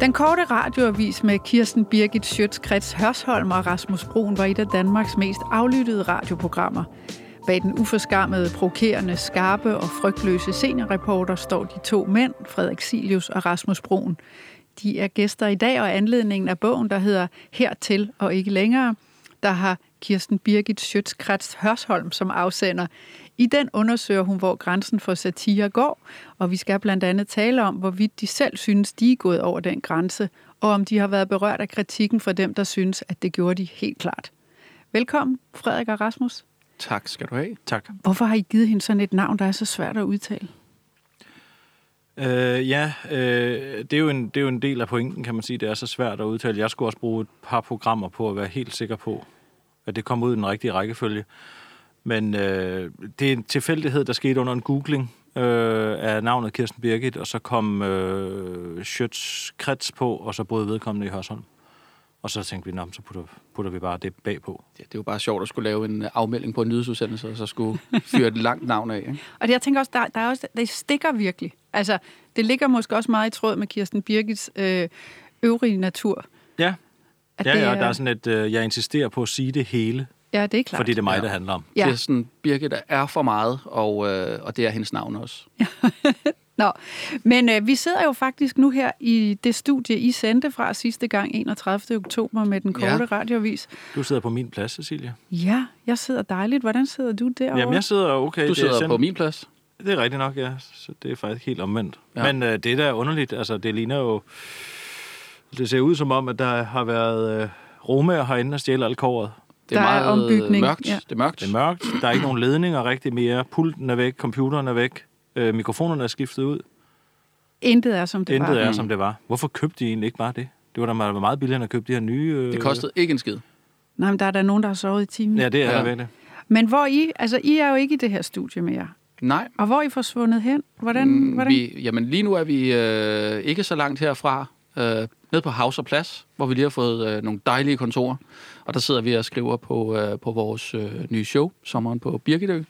Den korte radioavis med Kirsten Birgit Schøtzgrads Hørsholm og Rasmus Broen var et af Danmarks mest aflyttede radioprogrammer. Bag den uforskammede, provokerende, skarpe og frygtløse seniorreporter står de to mænd, Frederik Silius og Rasmus Broen. De er gæster i dag, og anledningen af bogen, der hedder Hertil og ikke længere, der har Kirsten Birgit Schøtzgrads Hørsholm som afsender. I den undersøger hun, hvor grænsen for satire går, og vi skal blandt andet tale om, hvorvidt de selv synes, de er gået over den grænse, og om de har været berørt af kritikken fra dem, der synes, at det gjorde de helt klart. Velkommen, Frederik og Rasmus. Tak skal du have. Tak. Hvorfor har I givet hende sådan et navn, der er så svært at udtale? Øh, ja, øh, det, er jo en, det er jo en del af pointen, kan man sige. Det er så svært at udtale. Jeg skulle også bruge et par programmer på at være helt sikker på, at det kom ud i den rigtige rækkefølge. Men øh, det er en tilfældighed, der skete under en googling øh, af navnet Kirsten Birgit, og så kom øh, Schøtz Krets på, og så boede vedkommende i Hørsholm. Og så tænkte vi, Nå, så putter, putter vi bare det bagpå. Ja, det er jo bare sjovt at skulle lave en afmelding på en nyhedsudsendelse, og så skulle fyre et langt navn af. Ikke? Og det, jeg tænker også, der, der er også, det stikker virkelig. Altså, det ligger måske også meget i tråd med Kirsten Birgits øh, øvrige natur. Ja, At ja, det ja er- der er sådan et, øh, jeg insisterer på at sige det hele, Ja, det er klart. fordi det er mig, Ja. det handler om. Ja. Det er sådan, Birgit er for meget, og, øh, og det er hendes navn også. Nå, men øh, vi sidder jo faktisk nu her i det studie, I sendte fra sidste gang 31. oktober med den korte Ja. radiovis. Du sidder på min plads, Cecilia. Ja, jeg sidder dejligt. Hvordan sidder du derovre? Jamen, jeg sidder okay. Du det er sidder på min plads. Det er rigtigt nok, ja. Så det er faktisk helt omvendt. Ja. Men øh, det er da underligt. Altså, det ligner jo... Det ser ud som om, at der har været øh, romager herinde og stjæle alt kåret. Det er Der er meget ombygning, mørkt. ja. Det er mørkt. Det er mørkt. Der er ikke nogen ledninger rigtig mere. Pulten er væk. Computeren er væk. Øh, mikrofonerne er skiftet ud. Intet er, som det Intet var. er, Mm. som det var. Hvorfor købte de egentlig ikke bare det? Det var da meget meget billigere end at købe de her nye... Øh... Det kostede ikke en skid. Nej, men der er der nogen, der har sovet i timen. Ja, det er Ja. der virkelig. Men hvor I, altså I er jo ikke i det her studie mere. Nej. Og hvor er I forsvundet hen? Hvordan, Mm, hvordan? Vi, jamen lige nu er vi øh, ikke så langt herfra. Øh, nede på House og Plads, hvor vi lige har fået øh, nogle dejlige kontorer. Og der sidder vi og skriver på, øh, på vores øh, nye show, Sommeren på Birgitø.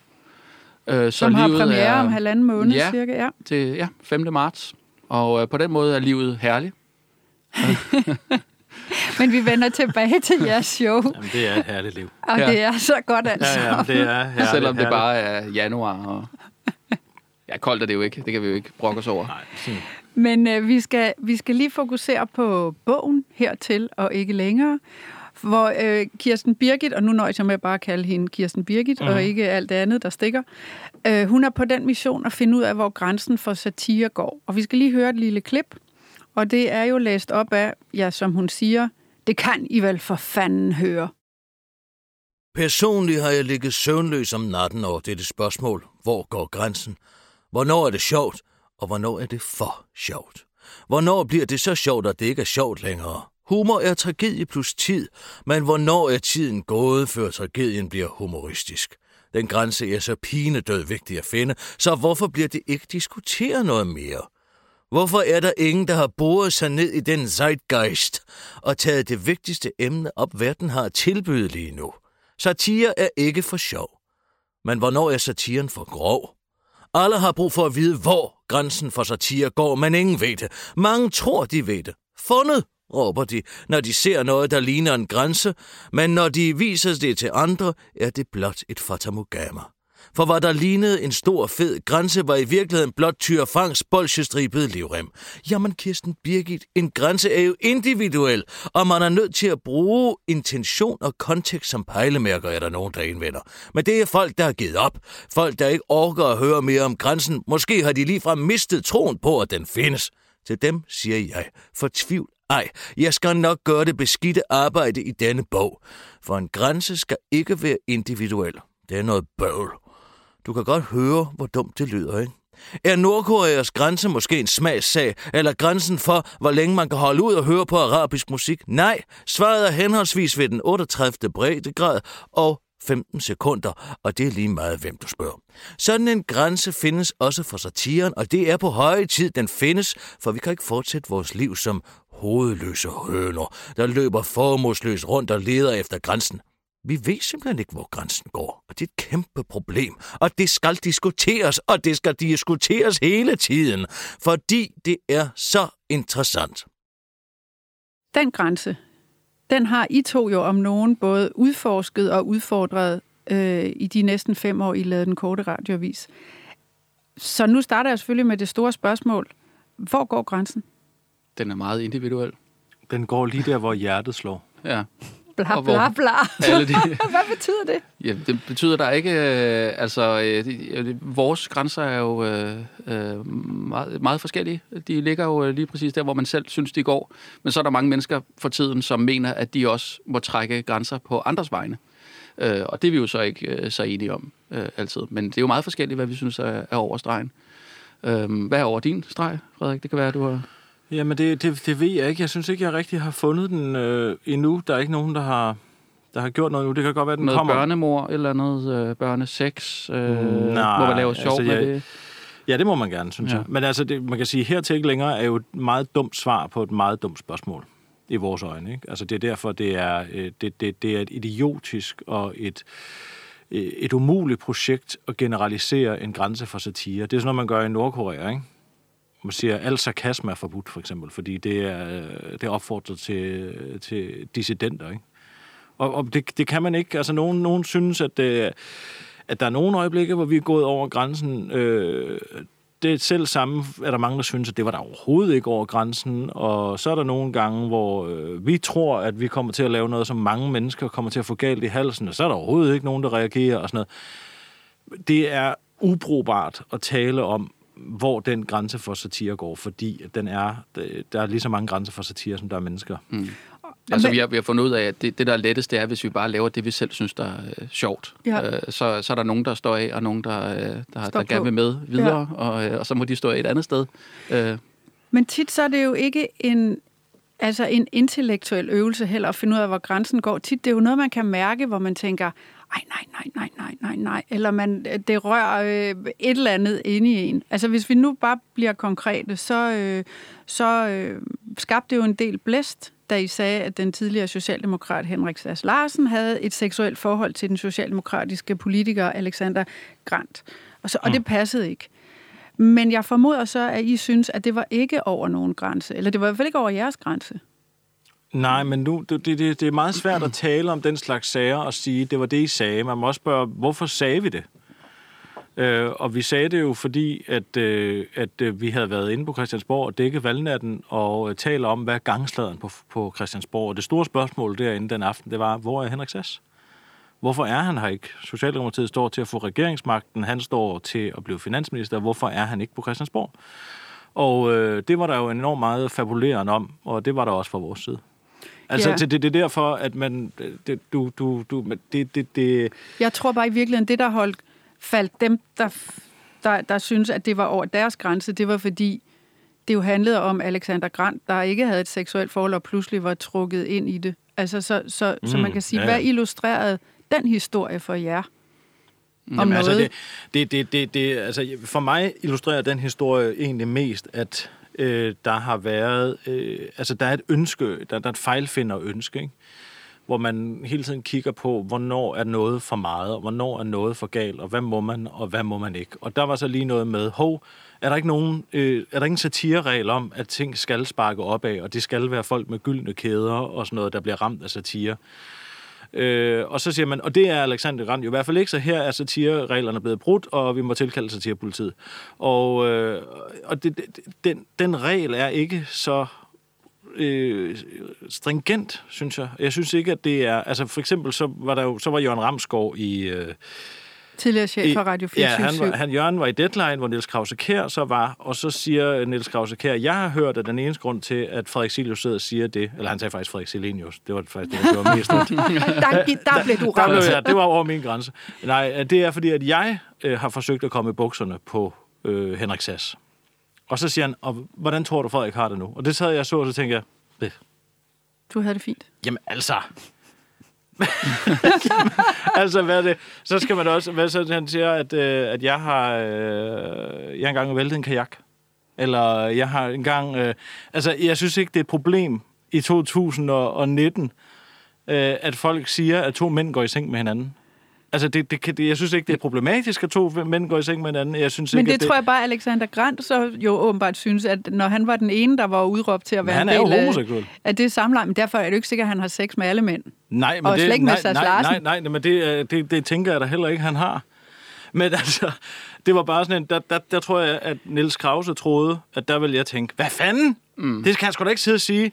Øh, som har livet premiere er- om halvanden måned Ja. cirka. Ja. til ja, 5. marts. Og øh, på den måde er livet herligt. Men vi vender tilbage til jeres show, Jamen, det er et herligt liv. og Ja. det er så godt altså. Ja, ja, det er herligt. Selvom det herligt. bare er januar. Og... Ja, koldt er det jo ikke. Det kan vi jo ikke brokke os over. Nej. Men øh, vi, skal, vi skal lige fokusere på bogen hertil og ikke længere. Hvor øh, Kirsten Birgit, og nu nøjes jeg med bare at kalde hende Kirsten Birgit, mm. Mhm. og ikke alt det andet, der stikker. Øh, hun er på den mission at finde ud af, hvor grænsen for satire går. Og vi skal lige høre et lille klip. Og det er jo læst op af, ja, som hun siger, det kan I vel for fanden høre. Personligt har jeg ligget søvnløs om natten over dette spørgsmål. Hvor går grænsen? Hvornår er det sjovt, og hvornår er det for sjovt? Hvornår bliver det så sjovt, at det ikke er sjovt længere? Humor er tragedie plus tid, men hvornår er tiden gået, før tragedien bliver humoristisk? Den grænse er så pinedød vigtig at finde, så hvorfor bliver det ikke diskuteret noget mere? Hvorfor er der ingen, der har boret sig ned i den zeitgeist og taget det vigtigste emne op, verden har at tilbyde lige nu? Satire er ikke for sjov. Men hvornår er satiren for grov? Alle har brug for at vide, hvor grænsen for satire går, men ingen ved det. Mange tror, de ved det. Fundet, råber de, når de ser noget, der ligner en grænse, men når de viser det til andre, er det blot et fatamorgama. For hvad der lignede en stor, fed grænse, var i virkeligheden blot Tyre Franks bolsjestribede livrem. Jamen, Kirsten Birgit, en grænse er jo individuel, og man er nødt til at bruge intention og kontekst som pejlemærker, er der nogen, der indvender. Men det er folk, der har givet op. Folk, der ikke orker at høre mere om grænsen. Måske har de ligefrem mistet troen på, at den findes. Til dem siger jeg, fortvivl ej, jeg skal nok gøre det beskidte arbejde i denne bog. For en grænse skal ikke være individuel. Det er noget bøvl. Du kan godt høre, hvor dumt det lyder, ikke? Er Nordkoreas grænse måske en smagssag, eller grænsen for, hvor længe man kan holde ud og høre på arabisk musik? Nej, svaret er henholdsvis ved den 38. breddegrad og 15 sekunder, og det er lige meget, hvem du spørger. Sådan en grænse findes også for satiren, og det er på høje tid, den findes, for vi kan ikke fortsætte vores liv som hovedløse høner, der løber formålsløst rundt og leder efter grænsen. Vi ved simpelthen ikke, hvor grænsen går, og det er et kæmpe problem. Og det skal diskuteres, og det skal diskuteres hele tiden, fordi det er så interessant. Den grænse, den har I to jo om nogen både udforsket og udfordret øh, i de næsten fem år, I lavede den korte radioavis. Så nu starter jeg selvfølgelig med det store spørgsmål. Hvor går grænsen? Den er meget individuel. Den går lige der, hvor hjertet slår. Ja. Bla, Og hvor bla, bla. de- Hvad betyder det? Ja, det betyder der ikke... Øh, altså, øh, de, øh, vores grænser er jo øh, øh, meget, meget forskellige. De ligger jo øh, lige præcis der, hvor man selv synes, de går. Men så er der mange mennesker for tiden, som mener, at de også må trække grænser på andres vegne. Øh, og det er vi jo så ikke øh, så enige om øh, altid. Men det er jo meget forskelligt, hvad vi synes er, er over stregen. Øh, hvad er over din streg, Frederik? Det kan være, at du har... Jamen, det, det, det ved jeg ikke. Jeg synes ikke, jeg rigtig har fundet den øh, endnu. Der er ikke nogen, der har, der har gjort noget nu. Det kan godt være, den noget kommer. børnemor eller andet øh, børnesex? Øh, Nej, må man lave sjov altså, med jeg- det? Ja, det må man gerne, synes ja. jeg. Men altså, det, man kan sige, hertil ikke længere er jo et meget dumt svar på et meget dumt spørgsmål i vores øjne. Ikke? Altså, det er derfor, det er, øh, det, det, det er et idiotisk og et, øh, et umuligt projekt at generalisere en grænse for satire. Det er sådan noget, man gør i Nordkorea, ikke? Man siger, al sarkasme er forbudt, for eksempel, fordi det er, det er opfordret til, til dissidenter, ikke? Og, og det, det kan man ikke. Altså, nogen, nogen synes, at, det, at der er nogle øjeblikke, hvor vi er gået over grænsen. Øh, det er selv samme, at der mange, der synes, at det var der overhovedet ikke over grænsen. Og så er der nogle gange, hvor øh, vi tror, at vi kommer til at lave noget, som mange mennesker kommer til at få galt i halsen, og så er der overhovedet ikke nogen, der reagerer og sådan noget. Det er ubrugbart at tale om, hvor den grænse for satire går, fordi at den er, der er lige så mange grænser for satire, som der er mennesker. Altså, Men- vi har, vi har fundet ud af, at det, det, der er lettest, det er, hvis vi bare laver det, vi selv synes, der er øh, sjovt. Ja. Øh, så, så er der nogen, der står af, og nogen, der, øh, der, Står der gerne vil med videre, ja. og, øh, og så må de stå af et andet sted. Øh, Men tit så er det jo ikke en, altså en intellektuel øvelse heller at finde ud af, hvor grænsen går. Tit det er jo noget, man kan mærke, hvor man tænker, ej, nej, nej, nej, nej, nej, nej. Eller man, det rører øh, et eller andet inde i en. Altså hvis vi nu bare bliver konkrete, så, øh, så øh, skabte det jo en del blæst, da I sagde, at den tidligere socialdemokrat Henrik Sass Larsen havde et seksuelt forhold til den socialdemokratiske politiker Alexander Grant. Og, så, og det passede ikke. Men jeg formoder så, at I synes, at det var ikke over nogen grænse. Eller det var i hvert fald ikke over jeres grænse. Nej, men nu, det, det, det er meget svært at tale om den slags sager og sige, det var det, I sagde. Man må også spørge, hvorfor sagde vi det? Øh, og vi sagde det jo, fordi at, øh, at øh, vi havde været inde på Christiansborg og dækket valgnatten og øh, tale om, hvad gangsladen gangsladeren på, på Christiansborg. Og det store spørgsmål derinde den aften, det var, hvor er Henrik Sass? Hvorfor er han her ikke? Socialdemokratiet står til at få regeringsmagten, han står til at blive finansminister. Hvorfor er han ikke på Christiansborg? Og øh, det var der jo enormt meget fabulerende om, og det var der også fra vores side. Altså, Ja. det, det er derfor, at man... Det, du, du, du, det, det, det, Jeg tror bare i virkeligheden, det der holdt, faldt dem, der, der, der synes, at det var over deres grænse, det var fordi, det jo handlede om Alexander Grant, der ikke havde et seksuelt forhold og pludselig var trukket ind i det. Altså, så, så, mm, så man kan sige, ja, hvad illustrerede den historie for jer? Om Jamen, noget? altså, det, det, det, det, det, altså, for mig illustrerer den historie egentlig mest, at øh, der har været... Øh, altså, der er et ønske, der, der er et fejlfinder ønske, ikke? hvor man hele tiden kigger på, hvornår er noget for meget, og hvornår er noget for galt, og hvad må man, og hvad må man ikke. Og der var så lige noget med, hov, er der ikke nogen, øh, er der ingen satireregel om, at ting skal sparke opad, og det skal være folk med gyldne kæder og sådan noget, der bliver ramt af satire. Øh, og så siger man, og det er Alexander Rand jo i hvert fald ikke, så her er satirereglerne blevet brudt, og vi må tilkalde satirepolitiet. Og, øh, og det, det, den, den regel er ikke så øh, stringent, synes jeg. Jeg synes ikke, at det er... Altså for eksempel, så var der jo, så var Jørgen Ramskov i... Øh, Tidligere chef for Radio 24 Ja, han, var, han, Jørgen var i Deadline, hvor Niels Krause Kær så var, og så siger Niels Krause Kær, jeg har hørt, at den eneste grund til, at Frederik Silius sidder og siger det, eller han sagde faktisk Frederik Selenius, det var faktisk det, det var mest der, der blev du der blev, ramt. ja, det var over min grænse. Nej, det er fordi, at jeg øh, har forsøgt at komme i bukserne på øh, Henrik Sass. Og så siger han, og hvordan tror du, Frederik har det nu? Og det sad jeg så, og så tænkte jeg, det. Du havde det fint. Jamen altså... altså, hvad er det? Så skal man også... Hvad så han siger, at, øh, at jeg har... Øh, jeg har engang væltet en kajak. Eller jeg har engang... Øh, altså, jeg synes ikke, det er et problem i 2019, øh, at folk siger, at to mænd går i seng med hinanden. Altså, det, det, det, jeg synes ikke, det er problematisk, at to mænd går i seng med hinanden. Jeg synes Men ikke, det tror jeg bare, Alexander Grant så jo åbenbart synes, at når han var den ene, der var udråbt til at være han en er jo del af, homoseksuel. af det samleje, men derfor er det jo ikke sikkert, at han har sex med alle mænd. Nej, men Og det, slet ikke med nej, nej, Larsen. nej, nej, men det, øh, det, det tænker jeg da heller ikke, han har. Men altså, det var bare sådan en, der, der, der tror jeg, at Niels Krause troede, at der ville jeg tænke, hvad fanden? Mm. Det kan han sgu da ikke sidde og sige.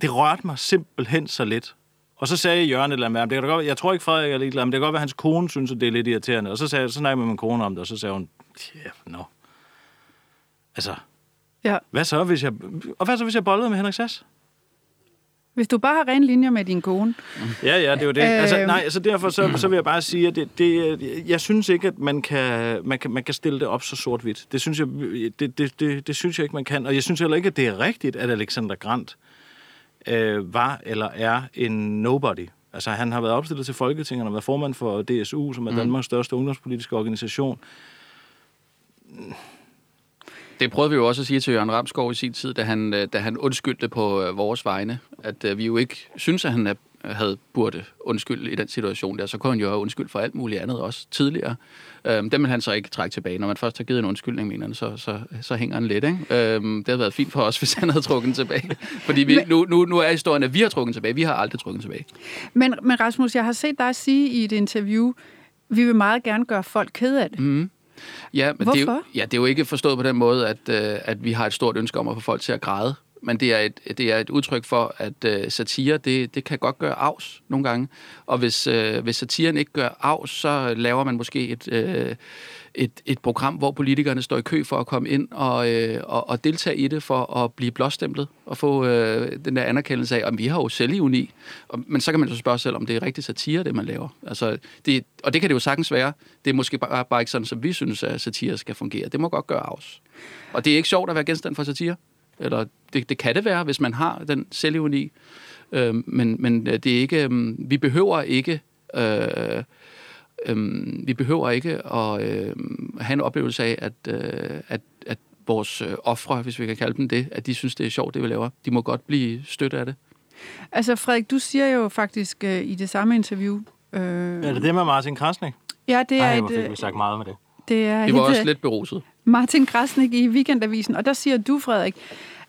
Det rørte mig simpelthen så lidt. Og så sagde Jørgen et eller andet, det kan godt, jeg tror ikke Frederik er ligeglad, men det kan godt være, at hans kone synes, at det er lidt irriterende. Og så, sagde, så snakkede jeg med min kone om det, og så sagde hun, ja, yeah, no. Altså, Ja. hvad så, hvis jeg, og hvad så, hvis jeg bollede med Henrik Sass? Hvis du bare har ren linjer med din kone. Ja, ja, det er jo det. Altså, Øhm. nej, altså derfor så, så vil jeg bare sige, at det, det, jeg synes ikke, at man kan, man, kan, man kan stille det op så sort-hvidt. Det synes, jeg, det, det, det, det synes jeg ikke, man kan. Og jeg synes heller ikke, at det er rigtigt, at Alexander Grant øh, var eller er en nobody. Altså, han har været opstillet til Folketinget, han har været formand for DSU, som er Danmarks største ungdomspolitiske organisation. Det prøvede vi jo også at sige til Jørgen Ramskov i sin tid, da han, øh, da han undskyldte på øh, vores vegne, at øh, vi jo ikke synes, at han er- havde burde undskylde i den situation der. Så kunne han jo have undskyld for alt muligt andet også tidligere. Øhm, dem vil han så ikke trække tilbage. Når man først har givet en undskyldning, mener han, så, så, så hænger han lidt. Ikke? Øhm, det havde været fint for os, hvis han havde trukket den tilbage. Fordi vi, Men- nu, nu, nu er historien, at vi har trukket den tilbage. Vi har aldrig trukket den tilbage. Men, men Rasmus, jeg har set dig sige i et interview, vi vil meget gerne gøre folk ked af det. Mm. Ja, men Det er, jo, Hvorfor? ja, det er jo ikke forstået på den måde, at, øh, at vi har et stort ønske om at få folk til at græde. Men det er et, det er et udtryk for, at øh, satire, det, det kan godt gøre afs nogle gange. Og hvis, øh, hvis satiren ikke gør afs, så laver man måske et, øh, et, et program, hvor politikerne står i kø for at komme ind og, øh, og, og deltage i det, for at blive blåstemplet og få øh, den der anerkendelse af, at vi har jo selvivni. Og, men så kan man jo spørge selv, om det er rigtig satire, det man laver. Altså, det, og det kan det jo sagtens være. Det er måske bare, bare ikke sådan, som vi synes, at satire skal fungere. Det må godt gøre afs. Og det er ikke sjovt at være genstand for satire. Eller det, det kan det være, hvis man har den selvivni. Øh, men, men det er ikke, øh, vi behøver ikke øh, Øhm, vi behøver ikke at øh, have en oplevelse af, at, øh, at, at vores øh, ofre, hvis vi kan kalde dem det, at de synes, det er sjovt, det vi laver. De må godt blive støttet af det. Altså Frederik, du siger jo faktisk øh, i det samme interview... Øh, Er det det med Martin Krasnik? ja, det er, Ej, et, hvor fik øh, vi sagt meget med det. det er Vi var et, også øh, lidt beruset. Martin Krasnik i Weekendavisen, og der siger du, Frederik,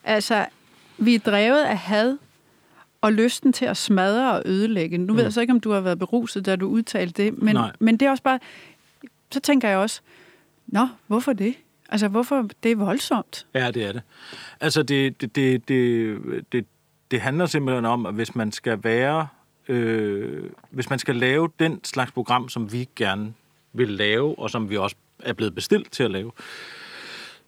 altså, vi er drevet af had og lysten til at smadre og ødelægge. Nu ved jeg så ikke, om du har været beruset, da du udtalte det, men, Nej. men det er også bare... Så tænker jeg også, nå, hvorfor det? Altså, hvorfor? Det er voldsomt. Ja, det er det. Altså, det, det, det, det, det, det handler simpelthen om, at hvis man skal være... Øh, hvis man skal lave den slags program, som vi gerne vil lave, og som vi også er blevet bestilt til at lave,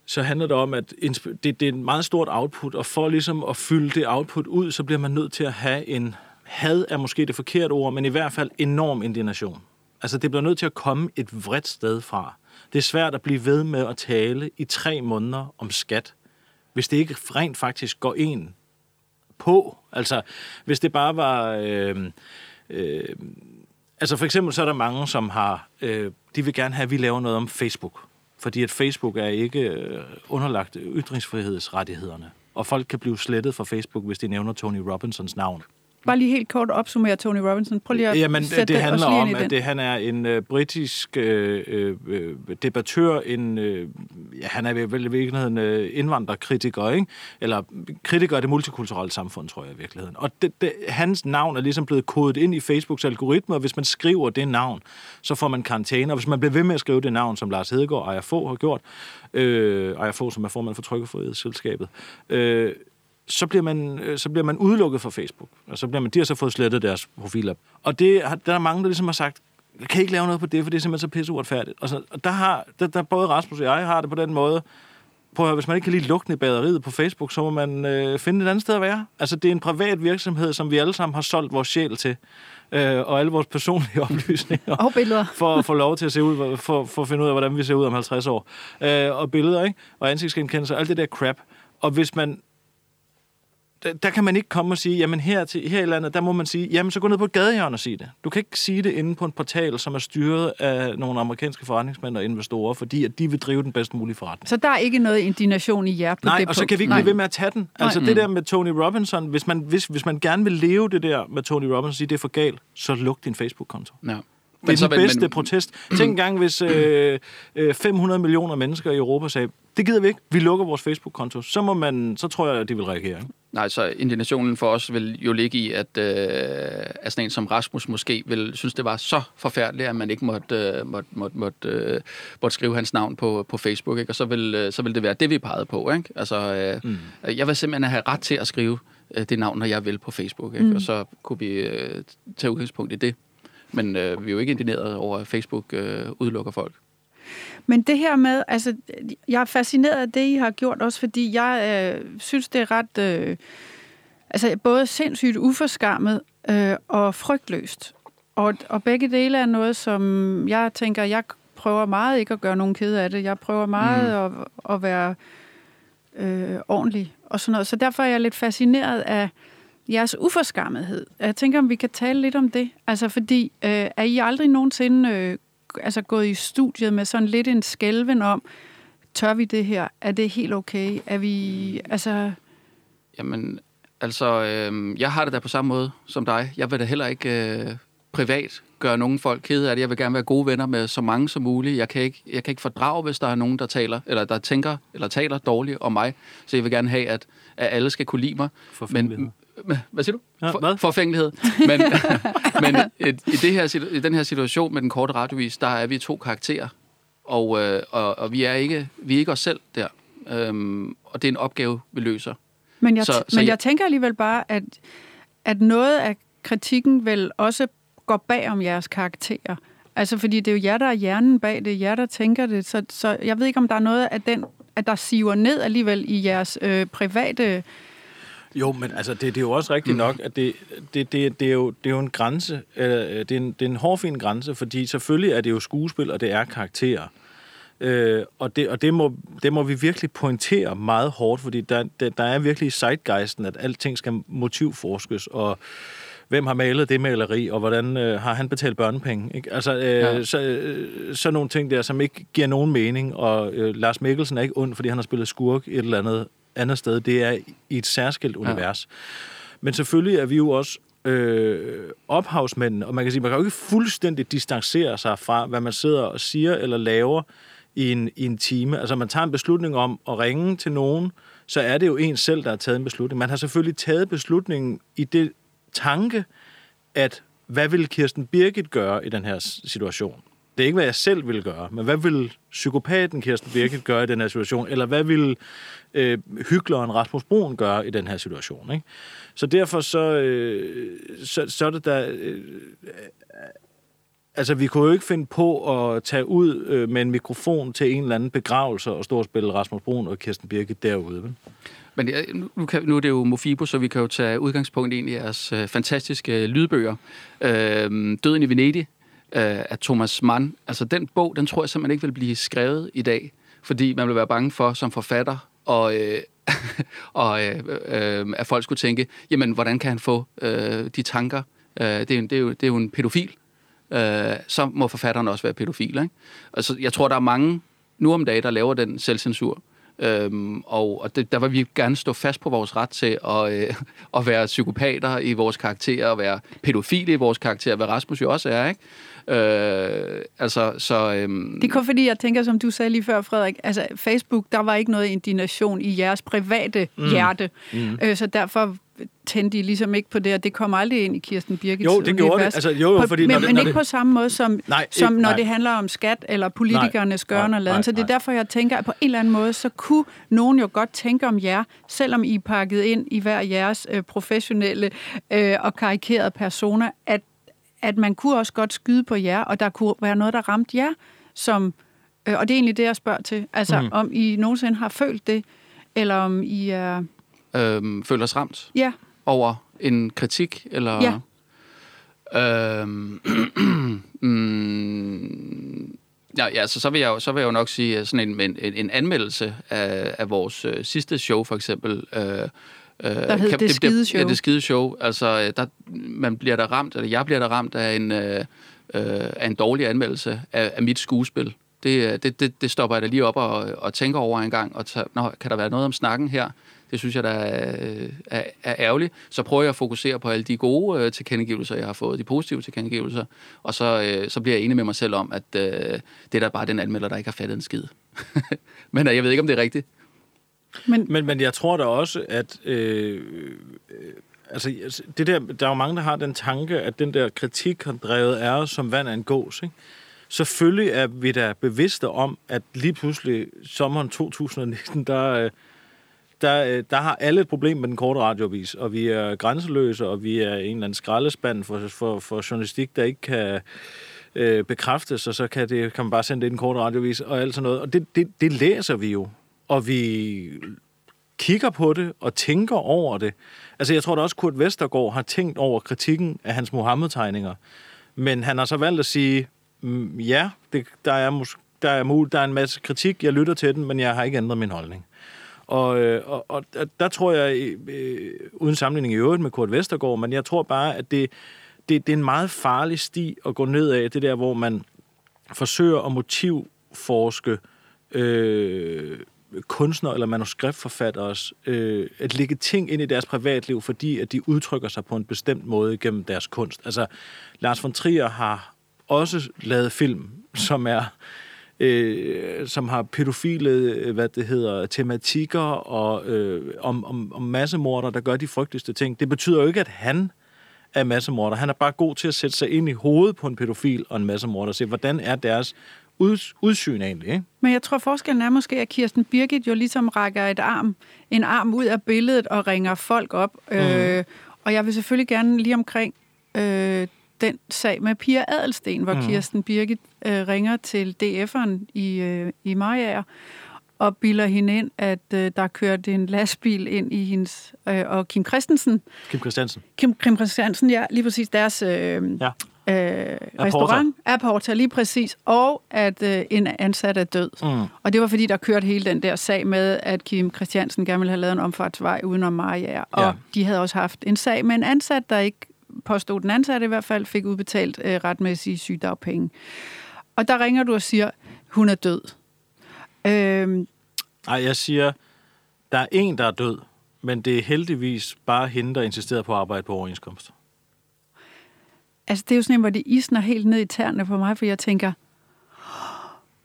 så handler det om, at det, det er et meget stort output, og for ligesom at fylde det output ud, så bliver man nødt til at have en had er måske det forkerte ord, men i hvert fald enorm indignation. Altså, det bliver nødt til at komme et vredt sted fra. Det er svært at blive ved med at tale i tre måneder om skat, hvis det ikke rent faktisk går en på. Altså, hvis det bare var... Øh, øh, altså, for eksempel så er der mange, som har... Øh, de vil gerne have, at vi laver noget om Facebook. Fordi at Facebook er ikke øh, underlagt ytringsfrihedsrettighederne. Og folk kan blive slettet fra Facebook, hvis de nævner Tony Robinsons navn. Bare lige helt kort opsummere Tony Robinson. Prøv lige at Jamen, sætte det os handler om, at det, han er en øh, britisk øh, øh, debattør, en, øh, ja, han er vel i virkeligheden øh, indvandrerkritiker, ikke? Eller kritiker af det multikulturelle samfund, tror jeg i virkeligheden. Og det, det, hans navn er ligesom blevet kodet ind i Facebooks algoritme, og hvis man skriver det navn, så får man karantæne. Og hvis man bliver ved med at skrive det navn, som Lars Hedegaard og Ejер Fogh har gjort, øh, Ejer Fogh, som er formand for Trykkefrihedsselskabet, øh, så bliver, man, øh, så bliver man udelukket fra Facebook. Og så bliver man, de har så fået slettet deres profiler. Og det, der er mange, der ligesom har sagt, jeg kan ikke lave noget på det, for det er simpelthen så pisse uretfærdigt. Og, så, og der har der, der både Rasmus og jeg har det på den måde, Prøv at høre, hvis man ikke kan lide lugten i baderiet på Facebook, så må man øh, finde et andet sted at være. Altså, det er en privat virksomhed, som vi alle sammen har solgt vores sjæl til. Øh, og alle vores personlige oplysninger Og billeder. for at få lov til at se ud, for, for at finde ud af, hvordan vi ser ud om 50 år. Øh, og billeder, ikke? Og ansigtsgenkendelse, alt det der crap. Og hvis man... Der, der kan man ikke komme og sige, jamen her, til, her i landet, der må man sige, jamen så gå ned på et gadehjørne og sige det. Du kan ikke sige det inde på en portal, som er styret af nogle amerikanske forretningsmænd og investorer, fordi at de vil drive den bedst mulige forretning. Så der er ikke noget indignation i jer på Nej, det og så punkt? kan vi ikke Nej. blive ved med at tage den. Altså det der med Tony Robinson, hvis man, hvis, hvis man gerne vil leve det der med Tony Robinson, og sige, det er for galt, så luk din Facebook-konto. Ja. Det er så den bedste men- protest. Tænk engang, hvis øh, øh, 500 millioner mennesker i Europa sagde, det gider vi ikke, vi lukker vores Facebook-konto. Så, må man, så tror jeg, at de vil reagere. Ikke? Nej, så indignationen for os vil jo ligge i, at, øh, at sådan en som Rasmus måske vil synes, det var så forfærdeligt, at man ikke måtte, øh, måtte, måtte, måtte, øh, måtte skrive hans navn på, på Facebook. Ikke? Og så vil, øh, så vil det være det, vi pegede på. Ikke? Altså, øh, mm. Jeg vil simpelthen have ret til at skrive øh, det navn, når jeg vil på Facebook. Ikke? Mm. Og så kunne vi øh, tage udgangspunkt i det. Men øh, vi er jo ikke indigneret over, at Facebook øh, udelukker folk. Men det her med, altså, jeg er fascineret af det, I har gjort, også fordi jeg øh, synes, det er ret, øh, altså både sindssygt uforskammet øh, og frygtløst. Og, og begge dele er noget, som jeg tænker, jeg prøver meget ikke at gøre nogen ked af det. Jeg prøver meget mm. at, at være øh, ordentlig og sådan noget. Så derfor er jeg lidt fascineret af jeres uforskammethed. Jeg tænker, om vi kan tale lidt om det. Altså, fordi øh, er I aldrig nogensinde øh, altså, gået i studiet med sådan lidt en skælven om, tør vi det her? Er det helt okay? Er vi, altså... Jamen, altså, øh, jeg har det da på samme måde som dig. Jeg vil da heller ikke øh, privat gøre nogen folk kede af det. Jeg vil gerne være gode venner med så mange som muligt. Jeg kan ikke, jeg kan ikke fordrage, hvis der er nogen, der taler, eller der tænker, eller taler dårligt om mig. Så jeg vil gerne have, at, at alle skal kunne lide mig. Men, hvad siger du? Ja, For- hvad? Forfængelighed. Men, men i, det her, i den her situation med den korte radiovis, der er vi to karakterer. Og, øh, og, og vi, er ikke, vi er ikke os selv der. Øhm, og det er en opgave, vi løser. Men jeg, Så- så, men jeg- jeg tænker alligevel bare, at, at noget af kritikken vel også går bag om jeres karakterer. Altså, fordi det er jo jer, der er hjernen bag det, er jer, der tænker det. Så, så jeg ved ikke, om der er noget af den, at der siver ned alligevel i jeres øh, private... Jo, men altså, det, det er jo også rigtigt mm. nok, at det, det, det, det, er jo, det er jo en grænse, øh, det, er en, det er en hårfin grænse, fordi selvfølgelig er det jo skuespil, og det er karakterer. Øh, og det, og det, må, det må vi virkelig pointere meget hårdt, fordi der, der, der er virkelig i zeitgeisten, at alting skal motivforskes, og hvem har malet det maleri, og hvordan øh, har han betalt børnepenge? Ikke? Altså, øh, Ja. ja. så, øh, sådan nogle ting der, som ikke giver nogen mening, og øh, Lars Mikkelsen er ikke ond, fordi han har spillet skurk et eller andet andet sted. Det er i et særskilt univers. Men selvfølgelig er vi jo også øh, ophavsmændene, og man kan sige, man kan jo ikke fuldstændig distancere sig fra, hvad man sidder og siger eller laver i en, i en time. Altså man tager en beslutning om at ringe til nogen, så er det jo en selv, der har taget en beslutning. Man har selvfølgelig taget beslutningen i det tanke, at hvad vil Kirsten Birgit gøre i den her situation? Det er ikke, hvad jeg selv vil gøre, men hvad vil psykopaten Kirsten Birgit gøre i den her situation? Eller hvad vil øh, hykleren Rasmus Broen gøre i den her situation? Ikke? Så derfor så, øh, så, så er det der... Øh, altså, vi kunne jo ikke finde på at tage ud øh, med en mikrofon til en eller anden begravelse og stå og spille Rasmus Broen og Kirsten Birgit derude. Vel? Men nu, kan, nu er det jo Mofibo, så vi kan jo tage udgangspunkt i en af jeres øh, fantastiske øh, lydbøger. Øh, Døden i Venedig øh, af Thomas Mann. Altså den bog, den tror jeg simpelthen ikke vil blive skrevet i dag, fordi man vil være bange for som forfatter, og, øh, og øh, øh, at folk skulle tænke, jamen hvordan kan han få øh, de tanker? Øh, det, er, jo- det, er jo, det er jo en pædofil. Øh, så må forfatteren også være pædofil. Ikke? Altså, jeg tror, der er mange nu om dagen, der laver den selvcensur. Øhm, og og det, der vil vi gerne stå fast på vores ret til at, øh, at være psykopater i vores karakterer, og være pædofile i vores karakterer, hvad Rasmus jo også er, ikke? Øh, altså, så... Øhm, Det er kun fordi, jeg tænker, som du sagde lige før, Frederik, altså Facebook, der var ikke noget indignation i jeres private mm. hjerte. Mm. Øh, så derfor tændte I ligesom ikke på det, og det kom aldrig ind i Kirsten Birgits Jo, det gjorde det. Altså, jo, jo, på, fordi men, når det- men når ikke det- på samme måde, som, Nej, som når nej. det handler om skat eller politikernes Nej, gøren og laden. Så det er nej. derfor, jeg tænker, at på en eller anden måde, så kunne nogen jo godt tænke om jer, selvom I er pakket ind i hver jeres øh, professionelle øh, og karikerede personer, at, at man kunne også godt skyde på jer, og der kunne være noget, der ramte jer, som, øh, og det er egentlig det, jeg spørger til. Altså, mm. om I nogensinde har følt det, eller om I er... øhm, føler os ramt Ja, over en kritik, eller... Ja. Øhm, mm, ja, ja, så, så, vil jeg, jo- så vil jeg jo nok sige, at sådan en, en, en anmeldelse af, af vores øh, sidste show, for eksempel... Øh, øh, Der hed Det Skide Show. Ja, det skide show. Altså, øh, der, man bliver der ramt, eller jeg bliver der ramt af en, øh, øh, af en dårlig anmeldelse af, af mit skuespil. Det, det, det, det stopper jeg da lige op og, og tænker over en gang, og tager, Nå, kan der være noget om snakken her? Det synes jeg, der er, er, er ærgerligt. Så prøver jeg at fokusere på alle de gode øh, tilkendegivelser, jeg har fået, de positive tilkendegivelser, og så, øh, så bliver jeg enig med mig selv om, at øh, det er da bare den anmelder, der ikke har fattet en skid. Men øh, jeg ved ikke, om det er rigtigt. Men, men, men jeg tror da også, at øh, øh, altså, det der, der er jo mange, der har den tanke, at den der kritik har drevet er som vand af en gås. Ikke? Selvfølgelig er vi da bevidste om, at lige pludselig sommeren 2019, der, øh, der, øh, der har alle et problem med den korte radiovis, og vi er grænseløse, og vi er en eller anden skraldespand for, for, for journalistik, der ikke kan øh, bekræftes, og så kan, det, kan man bare sende det i den korte radiovis og alt sådan noget. Og det, det, det læser vi jo, og vi kigger på det og tænker over det. Altså, jeg tror da også, Kurt Vestergaard har tænkt over kritikken af hans Mohammed-tegninger. Men han har så valgt at sige, mm, ja, det, der, er der, er mul, der er en masse kritik, jeg lytter til den, men jeg har ikke ændret min holdning. Øh, Øh, og, og og der tror jeg, øh, øh uden sammenligning i øvrigt med Kurt Vestergaard, men jeg tror bare, at det, det, det er en meget farlig sti at gå ned af, det der, hvor man forsøger at motivforske øh, kunstnere eller manuskriptforfatteres øh, at lægge ting ind i deres privatliv, fordi at de udtrykker sig på en bestemt måde gennem deres kunst. Altså, Lars von Trier har også lavet film, som er øh, som har pædofile, øh, hvad det hedder, tematikker og øh, om, om, om massemorder, der gør de frygteligste ting. Det betyder jo ikke, at han er massemorder. Han er bare god til at sætte sig ind i hovedet på en pædofil og en massemorder og se, hvordan er deres ud, udsyn egentlig. Ikke? Men jeg tror, forskellen er måske, at Kirsten Birgit jo ligesom rækker et arm, en arm ud af billedet og ringer folk op. Mm. Øh, og jeg vil selvfølgelig gerne lige omkring øh, den sag med Pia Adelsten, hvor mm. Kirsten Birgit øh, ringer til DF'eren i, øh, i Mariager og bilder hende ind, at øh, der kørte en lastbil ind i hendes... Øh, og Kim Christensen... Kim Christiansen. Kim, Kim Christiansen, ja, lige præcis deres øh, ja øh, restaurant, Aporta, lige præcis, og at øh, en ansat er død. Mm. Og det var fordi, der kørte hele den der sag med, at Kim Christiansen gerne ville have lavet en omfartsvej udenom Maria. Og ja. de havde også haft en sag med en ansat, der ikke påstod den ansatte i hvert fald, fik udbetalt øh, retmæssige sygdagpenge. Og der ringer du og siger, hun er død. Øhm, Ej, jeg siger, der er en, der er død, men det er heldigvis bare hende, der insisterer på at arbejde på overenskomst. Altså, det er jo sådan en, hvor det isner helt ned i tæerne på mig, for jeg tænker,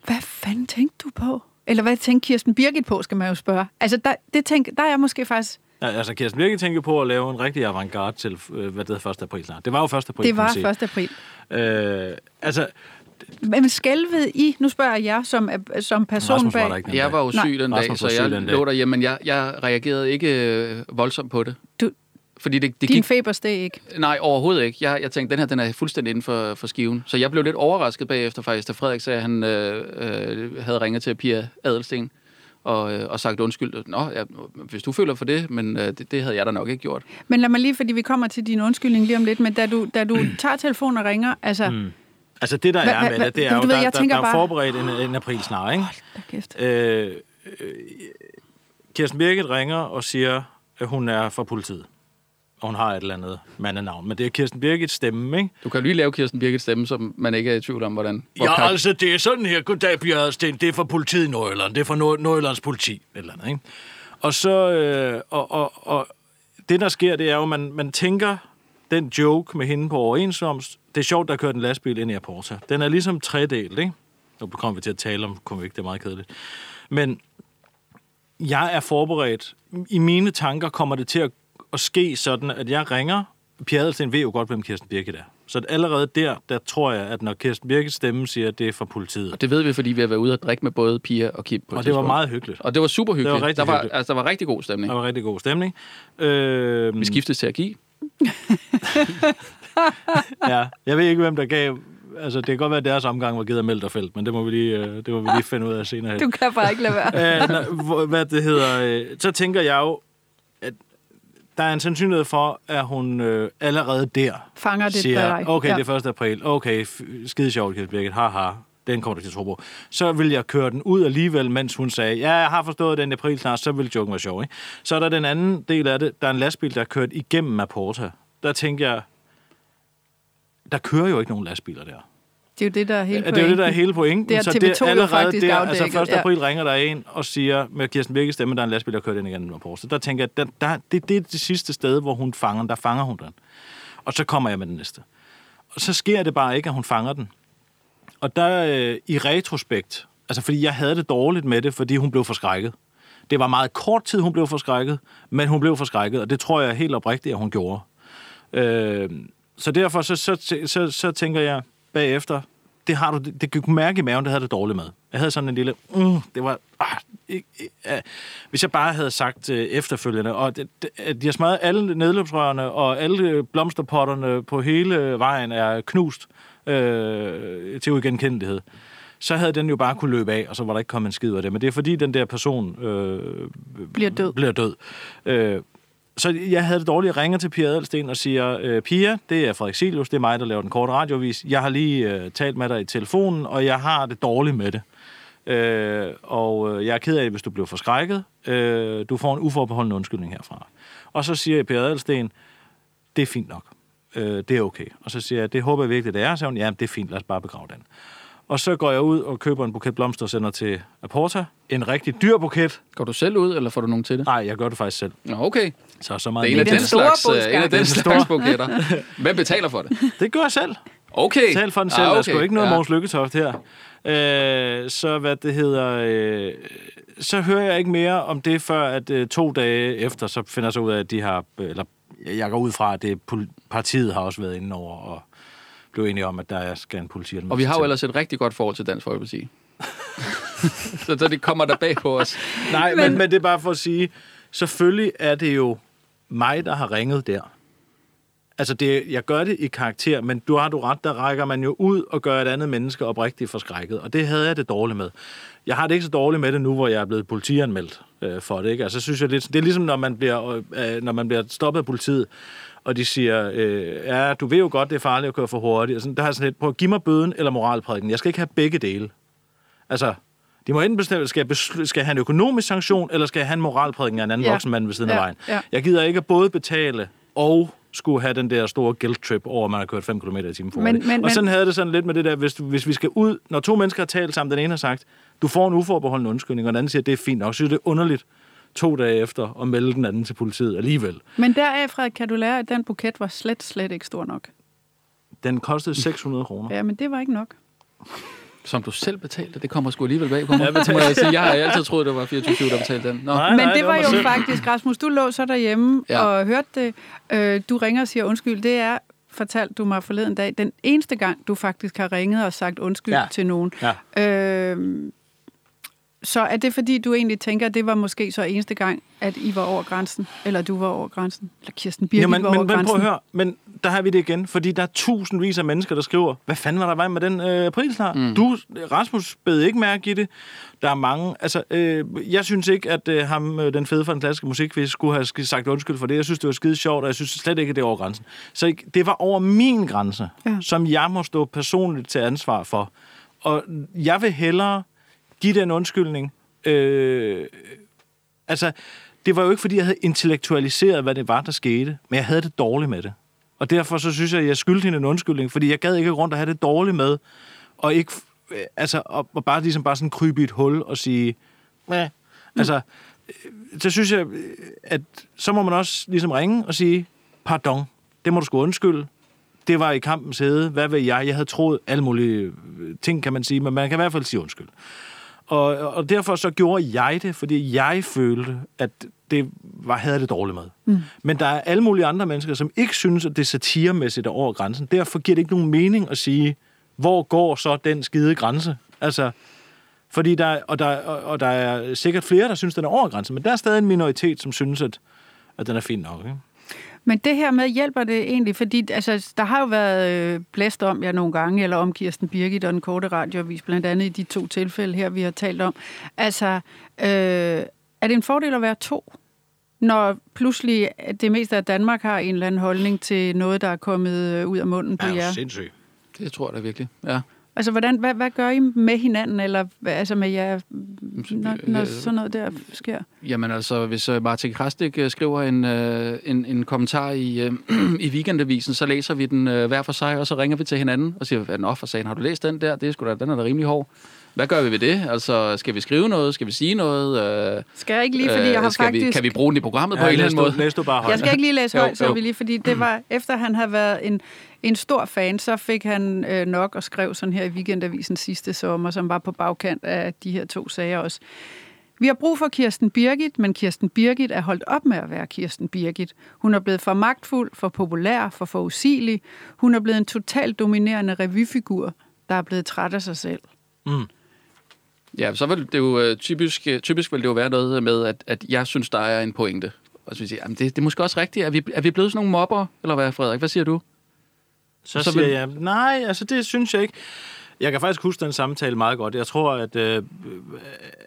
hvad fanden tænkte du på? Eller hvad tænkte Kirsten Birgit på, skal man jo spørge. Altså, der, det tænk, der er jeg måske faktisk... Ja, altså, Kirsten Birgit tænker på at lave en rigtig avantgarde til, øh, hvad det hedder, 1. april snart. Det var jo 1. april, Det var 1. april. Øh, altså, men skælvede I, nu spørger jeg som, som person bag... Var jeg var jo syg den dag, så jeg lå derhjemme, men jeg, jeg reagerede ikke øh, voldsomt på det. Du, fordi det, det Din gik... feber steg ikke? Nej, overhovedet ikke. Jeg, jeg tænkte, den her den er fuldstændig inden for, for skiven. Så jeg blev lidt overrasket bagefter faktisk, da Frederik sagde, at han øh, øh, havde ringet til Pia Adelsten og, øh, og sagt undskyld. Nå, ja, hvis du føler for det, men øh, det, det havde jeg da nok ikke gjort. Men lad mig lige, fordi vi kommer til din undskyldning lige om lidt, men da du, da du tager telefonen og ringer, altså... Mm. Altså det, der hva, er med det, det er jo, ved, der, der, der er bare... forberedt en, en april snart, ikke? Hold kæft. Øh, øh, Kirsten Birgit ringer og siger, at hun er fra politiet og hun har et eller andet mandenavn. Men det er Kirsten Birgits stemme, ikke? Du kan lige lave Kirsten Birgits stemme, så man ikke er i tvivl om, hvordan... Ja, kan... altså, det er sådan her. Goddag, Bjørnsten. Det er for politiet i Nordjylland. Det er for Nord- Nordjyllands politi. Eller andet, ikke? Og så... Øh, og, og, og det, der sker, det er jo, at man, man tænker, den joke med hende på overensomst, det er sjovt, der kørt en lastbil ind i Aporta. Den er ligesom tredelt, ikke? Nu kommer vi til at tale om komik, det er meget kedeligt. Men jeg er forberedt. I mine tanker kommer det til at at ske sådan, at jeg ringer. Pia Adelsten ved jo godt, hvem Kirsten Birgit er. Så allerede der, der tror jeg, at når Kirsten Birgits stemme siger, at det er fra politiet. Og det ved vi, fordi vi har været ude og drikke med både Pia og Kim på Og det var meget hyggeligt. Og det var super hyggeligt. Det var der var, hyggeligt. Altså, der var rigtig god stemning. Der var rigtig god stemning. Øh... Vi skiftes til at give. ja, jeg ved ikke, hvem der gav altså, det kan godt være, at deres omgang var givet af Melterfeldt, men det må vi lige, øh, det må vi lige finde ud af senere. Du kan bare ikke lade være. Æh, hvad det hedder, øh, så tænker jeg jo, der er en sandsynlighed for, at hun øh, allerede der Fanger det siger, okay, ja. det er 1. april, okay, skide sjovt, Kjeld Birgit, haha, den kommer du til at tro på. Så vil jeg køre den ud alligevel, mens hun sagde, ja, jeg har forstået den april snart, så vil joken være sjov. Ikke? Så er der den anden del af det, der er en lastbil, der er kørt igennem Aporta. Der tænker jeg, der kører jo ikke nogen lastbiler der. Det er jo det, der er hele Ja, det er jo det, der er hele pointen. Det har så TV2 det er allerede der, altså afdækket, 1. ja. april ringer der en og siger med Kirsten Birkes stemme, der er en lastbil, der kørt ind igen med Porsche. Der tænker jeg, der, der, det, det er det sidste sted, hvor hun fanger den. Der fanger hun den. Og så kommer jeg med den næste. Og så sker det bare ikke, at hun fanger den. Og der øh, i retrospekt, altså fordi jeg havde det dårligt med det, fordi hun blev forskrækket. Det var meget kort tid, hun blev forskrækket, men hun blev forskrækket, og det tror jeg helt oprigtigt, at hun gjorde. Øh, så derfor så, så, så, så tænker jeg bagefter, det har du, det, det kunne mærke i maven, det havde det dårligt med. Jeg havde sådan en lille, mm, det var, ah, ikke, øh, hvis jeg bare havde sagt øh, efterfølgende, og det, det, at de har smadret alle nedløbsrørene, og alle blomsterpotterne på hele vejen er knust øh, til uigenkendelighed, så havde den jo bare kunne løbe af, og så var der ikke kommet en skid af det. Men det er fordi, den der person øh, Bliver død. Bliver død. Øh, så jeg havde det dårligt. Jeg ringer til Pia Adelsten og siger, øh, Pia, det er Frederik Silius, det er mig, der laver den korte radiovis. Jeg har lige øh, talt med dig i telefonen, og jeg har det dårligt med det. Øh, og øh, jeg er ked af, hvis du bliver forskrækket. Øh, du får en uforbeholden undskyldning herfra. Og så siger jeg Pia Adelsten, det er fint nok. Øh, det er okay. Og så siger jeg, det håber jeg virkelig, det er. Så hun, ja, det er fint, lad os bare begrave den. Og så går jeg ud og køber en buket blomster og sender til Aporta. En rigtig dyr buket. Går du selv ud, eller får du nogen til det? Nej, jeg gør det faktisk selv. Nå, okay. Så så Det meget er en af den den, store slags, øh, en af den slags buketter. Hvem betaler for det? Det gør jeg selv. Okay. Tal for den selv. Ah, okay. Der er sgu ikke noget ja. Mogens Lykketoft her. Øh, så hvad det hedder... Øh, så hører jeg ikke mere om det, før at øh, to dage efter, så finder jeg så ud af, at de har... Eller jeg går ud fra, at det partiet har også været inde over og blev enige om, at der er- skal en politi Og vi har jo ellers et rigtig godt forhold til Dansk Folkeparti. så, så det kommer der bag på os. Nej, men, men det er bare for at sige, selvfølgelig er det jo mig, der har ringet der. Altså, det, jeg gør det i karakter, men du har du ret, der rækker man jo ud og gør et andet menneske oprigtigt forskrækket. Og det havde jeg det dårligt med. Jeg har det ikke så dårligt med det nu, hvor jeg er blevet politianmeldt øh, for det. Ikke? Altså, synes jeg, det, det er ligesom, når man, bliver, øh, øh, når man bliver stoppet af politiet, og de siger, øh, ja, du ved jo godt, det er farligt at køre for hurtigt. Og sådan, der har jeg sådan lidt, prøv at give mig bøden eller moralprædiken. Jeg skal ikke have begge dele. Altså, de må enten bestemme, skal besl- skal en økonomisk sanktion, eller skal en moralprædiken af en anden Ja. voksen mand ved siden af Ja, vejen. ja. Jeg gider ikke at både betale og skulle have den der store guilt trip over, at man har kørt 5 km i timen for Men- hurtigt. men- Og sådan men- havde det sådan lidt med det der, hvis, hvis vi skal ud, når to mennesker har talt sammen, den ene har sagt, du får en uforbeholden undskyldning, og den anden siger, det er fint nok. Så synes det er underligt to dage efter at melde den anden til politiet alligevel. Men deraf, Frederik, kan du lære, at den buket var slet, slet ikke stor nok. Den kostede 600 kroner. Ja, men det var ikke nok. Som du selv betalte, det kommer sgu alligevel bag på mig. Jeg, må jeg, sige. jeg har altid troet, det var 24 der betalte den. Nå. Nej, Men nej, det var mig jo selv. faktisk, Rasmus, du lå så derhjemme Ja. og hørte det. Øh, du ringer og siger undskyld. Det er, fortalte du mig forleden dag, den eneste gang, du faktisk har ringet og sagt undskyld ja. til nogen. Ja. Øh, så er det fordi, du egentlig tænker, at det var måske så eneste gang, at I var over grænsen? Eller du var over grænsen? Eller Kirsten Birgit Jamen, var men, over men prøv grænsen? at høre, men der har vi det igen, fordi der er tusindvis af mennesker, der skriver, hvad fanden var der vej med den øh, aprilsnar? Mm. Du, Rasmus, bed ikke mærke i det. Der er mange, altså, øh, jeg synes ikke, at øh, ham, øh, den fede fra den klassiske musikquiz, skulle have sagt undskyld for det. Jeg synes, det var skide sjovt, og jeg synes slet ikke, at det er over grænsen. Så ikke- det var over min grænse, Ja. ja. som jeg må stå personligt til ansvar for. Og jeg vil hellere give den undskyldning, øh, altså, det var jo ikke, fordi jeg havde intellektualiseret, hvad det var, der skete, men jeg havde det dårligt med det. Og derfor så synes jeg, at jeg skyldte hende en undskyldning, fordi jeg gad ikke rundt og have det dårligt med, og ikke, øh, altså, og, og bare ligesom bare sådan krybe i et hul og sige, ja. altså, øh, så synes jeg, øh, at så må man også ligesom ringe og sige, pardon, det må du sgu undskylde. Det var i kampens hede. Hvad ved jeg? Jeg havde troet alle mulige øh, ting, kan man sige, men man kan i hvert fald sige undskyld. Og, og derfor så gjorde jeg det, fordi jeg følte, at det var, havde det dårligt med. Mm. Men der er alle mulige andre mennesker, som ikke synes, at det satiremæssigt er over grænsen. Derfor giver det ikke nogen mening at sige, hvor går så den skide grænse? Altså, fordi der, og, der, og, og der er sikkert flere, der synes, den er over grænsen, men der er stadig en minoritet, som synes, at, at den er fin nok. Ikke? Men det her med, hjælper det egentlig? Fordi altså, der har jo været øh, blæst om jer nogle gange, eller om Kirsten Birgit og den korte radioavis, blandt andet i de to tilfælde her, vi har talt om. Altså, øh, er det en fordel at være to? Når pludselig det meste af Danmark har en eller anden holdning til noget, der er kommet øh, ud af munden på jer. sindssygt. Det tror jeg da virkelig, ja. Altså, hvordan, hvad, hvad gør I med hinanden, eller hvad- altså med jer, når, når Øh, sådan noget der sker? Jamen altså, hvis øh, Martin Krastik øh, skriver en, en, en kommentar i, i weekendavisen, så læser vi den hver for sig, og så ringer vi til hinanden og siger, hvad den for sagen, har du læst den der? Det er sgu da, den er da rimelig hård. Hvad gør vi ved det? Altså, skal vi skrive noget? Skal vi sige noget? Øh, Skal jeg ikke lige, fordi jeg har skal faktisk... vi, kan vi bruge den i programmet på en eller anden måde? læs du bare højt. Jeg skal ikke lige læse højt, så jo. vi lige, fordi det var, efter han havde været en, en stor fan, så fik han øh, nok og skrev sådan her i Weekendavisen sidste sommer, som var på bagkant af de her to sager også. Vi har brug for Kirsten Birgit, men Kirsten Birgit er holdt op med at være Kirsten Birgit. Hun er blevet for magtfuld, for populær, for forudsigelig. Hun er blevet en totalt dominerende revyfigur, der er blevet træt af sig selv. Ja, så vil det jo øh, typisk, øh, typisk vil det jo være noget med, at, at jeg synes, der er en pointe. Og så vil jeg sige, jamen det, det er måske også rigtigt. Er vi, er vi blevet sådan nogle mobber, eller hvad, Frederik? Hvad siger du? Så, Så så siger vil- jeg, nej, altså det synes jeg ikke. Jeg kan faktisk huske den samtale meget godt. Jeg tror, at, øh,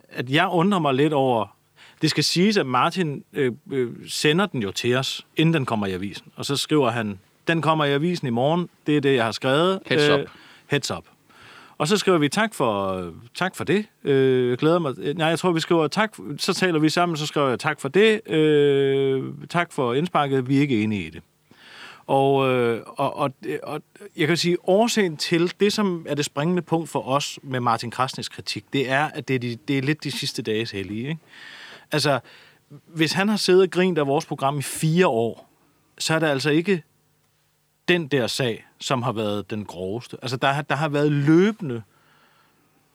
at jeg undrer mig lidt over... Det skal siges, at Martin øh, øh, sender den jo til os, inden den kommer i avisen. Og så skriver han, den kommer i avisen i morgen. Det er det, jeg har skrevet. Heads up. Øh, heads up. Og så skriver vi tak for, tak for det. Øh, glæder mig. Nej, jeg tror, vi skriver tak. Så taler vi sammen, så skriver jeg tak for det. Øh, tak for indsparket. Vi er ikke enige i det. Og, øh, og, og, og jeg kan sige, årsagen til det, som er det springende punkt for os med Martin Krasniks kritik, det er, at det er, de, det er lidt de sidste dages hellige. Ikke? Altså, hvis han har siddet og grint af vores program i fire år, så er det altså ikke den der sag, som har været den groveste. Altså, der, der har været løbende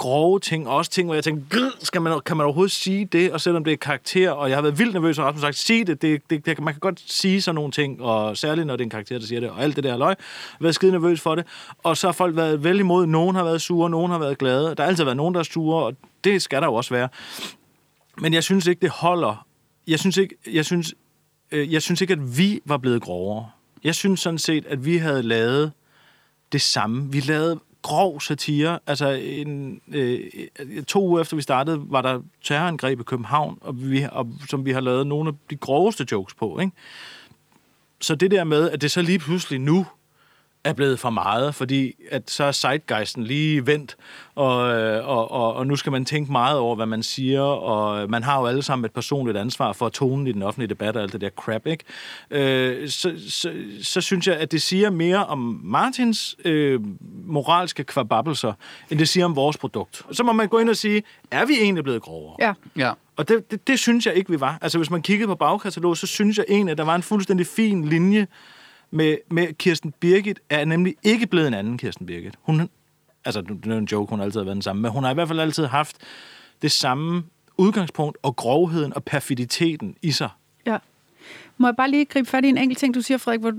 grove ting, og også ting, hvor jeg tænkte, skal man, kan man overhovedet sige det? Og selvom det er karakter, og jeg har været vildt nervøs, og Rasmus har sagt, sig det, det, det, det, man kan godt sige sådan nogle ting, og særligt når det er en karakter, der siger det, og alt det der løg, jeg har været skide nervøs for det, og så har folk været vel imod, nogen har været sure, nogen har været glade, der har altid været nogen, der er sure, og det skal der jo også være. Men jeg synes ikke, det holder. Jeg synes ikke, jeg synes, øh, jeg synes ikke at vi var blevet grovere. Jeg synes sådan set, at vi havde lavet det samme. Vi lavede grov satire. Altså, en, øh, øh, to uger efter vi startede, var der terrorangreb i København, og vi, og, som vi har lavet nogle af de groveste jokes på. Ikke? Så det der med, at det så lige pludselig nu er blevet for meget, fordi at så er zeitgeisten lige vendt, og, øh, og, og, og nu skal man tænke meget over, hvad man siger, og man har jo alle sammen et personligt ansvar for tonen i den offentlige debat og alt det der crap, ikke? Øh, så, så, så synes jeg, at det siger mere om Martins øh, moralske kvababelser, end det siger om vores produkt. Så må man gå ind og sige, er vi egentlig blevet grovere? Ja, Ja. Og det, det, det synes jeg ikke, vi var. Altså, hvis man kiggede på bagkataloget, så synes jeg egentlig, at der var en fuldstændig fin linje med, med Kirsten Birgit, er nemlig ikke blevet en anden Kirsten Birgit. Hun, altså, det er jo en joke, hun har altid været den samme, men hun har i hvert fald altid haft det samme udgangspunkt og grovheden og perfiditeten i sig. ja. Må jeg bare lige gribe fat i en enkelt ting, du siger, Frederik, hvor,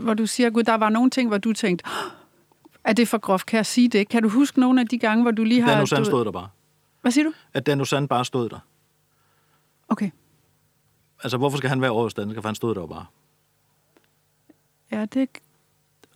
hvor- du siger, gud, der var nogle ting, hvor du tænkte, "Åh, er det for groft, kan jeg sige det? Kan du huske nogle af de gange, hvor du lige har... Dan Usan du- stod der bare. Hvad siger du? At Dan Usan bare stod der. Okay. Altså, hvorfor skal han være årets dansker, for han stod der bare. Ja, det,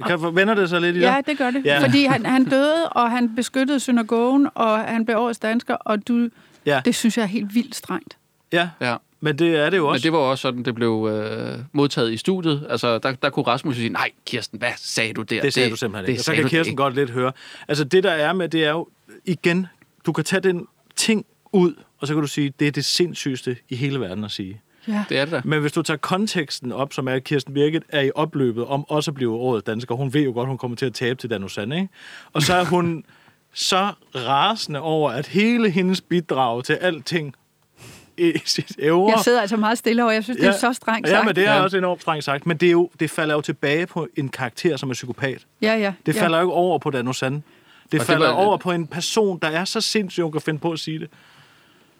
Kan, vender det sig lidt i ja, dig? det gør det. Ja. Ja. Fordi han, han døde, og han beskyttede synagogen, og han blev årets dansker, og du, Ja. det synes jeg er helt vildt strengt. ja, ja. men det er det jo Men også. det var også sådan, det blev øh, modtaget i studiet. Altså, der, der kunne Rasmus sige, nej, Kirsten, hvad sagde du der? Det sagde du simpelthen ikke. Og så sagde kan du Kirsten ikke. godt lidt høre. Altså det, der er med, det er jo, igen, du kan tage den ting ud, og så kan du sige, det er det sindssygeste i hele verden at sige. Ja. Det er det da. Men hvis du tager konteksten op, som er, at Kirsten Birgit er i opløbet om også at blive årets dansker, hun ved jo godt, hun kommer til at tabe til Dan Usan, ikke? Og så er hun så rasende over, at hele hendes bidrag til alting i sit evre... Jeg sidder altså meget stille, og jeg synes, det er så strengt Ja, sagt. men det er Ja. også enormt strengt sagt. Men det, er jo, det falder jo tilbage på en karakter, som er psykopat. Ja, ja. Det ja. falder jo ikke over på Dan Usan. Det det falder var- over på en person, der er så sindssyg, hun kan finde på at sige det.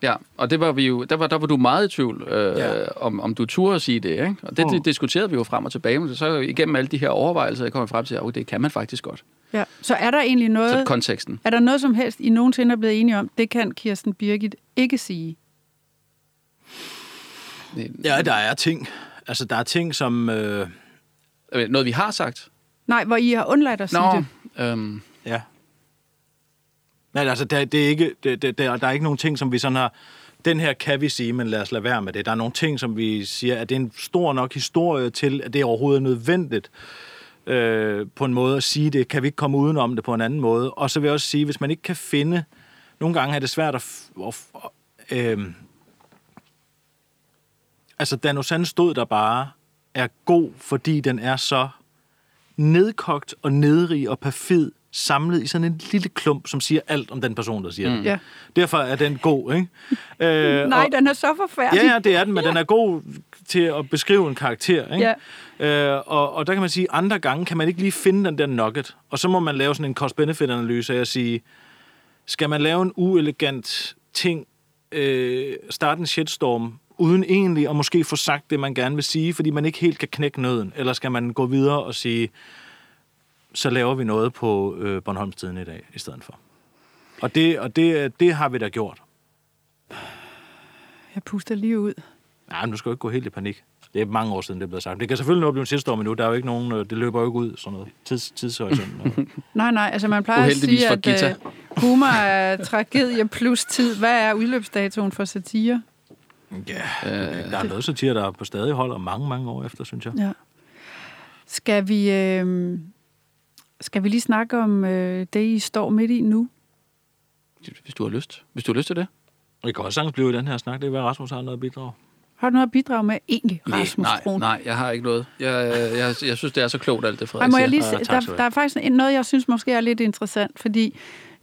Ja, og det var vi jo, der, var, der var du meget i tvivl, øh, Ja. om, om du turde at sige det. Ikke? Og det, Mm. det diskuterede vi jo frem og tilbage. Men så igennem alle de her overvejelser, jeg kom frem til, at okay, det kan man faktisk godt. Ja. Så er der egentlig Så noget, konteksten. er der noget som helst, I nogensinde er blevet enige om, det kan Kirsten Birgit ikke sige? Ja, der er ting. Altså, der er ting, som... Øh, Øh, Noget, vi har sagt. Nej, hvor I har undladt at sige Nå, det. øhm, ja. Nej, altså, der, det er ikke, det, det, der, der er ikke nogen ting, som vi sådan har... Den her kan vi sige, men lad os lade være med det. Der er nogle ting, som vi siger, at det er en stor nok historie til, at det overhovedet er nødvendigt øh, på en måde at sige det. Kan vi ikke komme udenom det på en anden måde? Og så vil jeg også sige, hvis man ikke kan finde... Nogle gange er det svært at... at, at øh, altså, Danosan stod der bare er god, fordi den er så nedkogt og nedrig og perfid samlet i sådan en lille klump, som siger alt om den person, der siger mm. det. Ja. Derfor er den god, ikke? Øh, Nej, og- den er så forfærdelig. Ja, ja, det er den, men den er god til at beskrive en karakter. Ikke? Ja. Øh, og, og der kan man sige, andre gange kan man ikke lige finde den der nugget. Og så må man lave sådan en cost-benefit-analyse af at sige, skal man lave en uelegant ting, øh, starte en shitstorm, uden egentlig at måske få sagt det, man gerne vil sige, fordi man ikke helt kan knække nøden? Eller skal man gå videre og sige, så laver vi noget på øh, Bornholmstiden i dag, i stedet for? Og det, og det, det har vi da gjort. Jeg puster lige ud. Nej, men du skal jo ikke gå helt i panik. Det er mange år siden, det er blevet sagt. Det kan selvfølgelig nå at blive en sidste år, men nu der er jo ikke nogen, øh, det løber jo ikke ud, sådan noget tids, tidshorisont. Nej, nej, altså man plejer at sige, at uh, humor er tragedie plus tid. Hvad er udløbsdatoen for satire? ja, der er noget satire, der på stadig holder mange, mange år efter, synes jeg. Ja. Skal vi, øh, skal vi lige snakke om øh, det, I står midt i nu? Hvis du har lyst. Hvis du har lyst til det. Det kan også sagtens blive i den her snak. Det er, hvad Rasmus har noget at bidrage. Har du noget at bidrage med egentlig, Rasmus nej, Brun? nej, jeg har ikke noget. Jeg, jeg, jeg, jeg synes, det er så klogt, alt det, Ej, Frederik må jeg lige se, der, der er faktisk noget, jeg synes måske er lidt interessant, fordi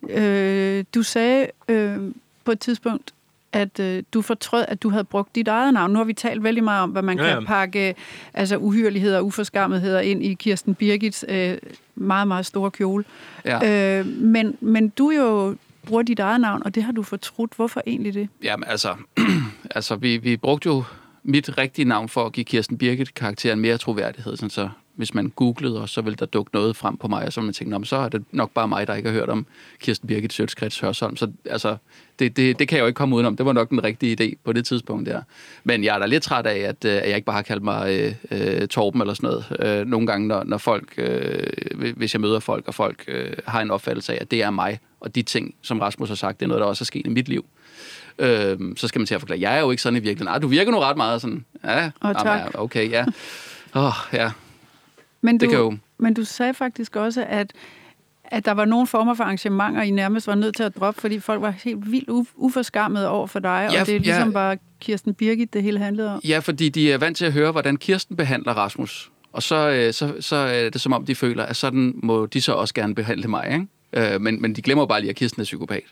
øh, du sagde øh, på et tidspunkt, at øh, du fortrød, at du havde brugt dit eget navn. Nu har vi talt vældig meget om, hvad man Ja, ja, ja. kan pakke altså uhyreligheder og uforskammetheder ind i Kirsten Birgits øh, meget, meget store kjole. Ja. Øh, men, men du jo bruger dit eget navn, og det har du fortrudt. Hvorfor egentlig det? Jamen altså, altså vi, vi brugte jo mit rigtige navn for at give Kirsten Birgit karakteren mere troværdighed. Sådan så hvis man googlede os, så ville der dukke noget frem på mig, og så ville man tænke, "Nå, men så er det nok bare mig, der ikke har hørt om Kirsten Birgit Sjøtskrets Hørsholm. Så altså, det, det, det kan jeg jo ikke komme udenom. Det var nok den rigtige idé på det tidspunkt der. Men jeg er da lidt træt af, at, øh, at jeg ikke bare har kaldt mig øh, øh, Torben eller sådan noget. Øh, nogle gange, når, når folk, øh, hvis jeg møder folk, og folk øh, har en opfattelse af, at det er mig, og de ting, som Rasmus har sagt, det er noget, der også er sket i mit liv. Øhm, så skal man til at forklare, jeg er jo ikke sådan i virkeligheden. Nej, du virker nu ret meget sådan. Ja, jamen, tak. ja, okay, ja. Åh, oh, ja. Men Det du, kan jo- men du sagde faktisk også, at, at der var nogle former for arrangementer, I nærmest var nødt til at droppe, fordi folk var helt vildt u- uforskammede over for dig, Ja, og det er ja. ligesom bare Kirsten Birgit, det hele handlede om. Ja, fordi de er vant til at høre, hvordan Kirsten behandler Rasmus. Og så, øh, så, så er det som om, de føler, at sådan må de så også gerne behandle mig. Ikke? Øh, men, men de glemmer bare lige, at Kirsten er psykopat.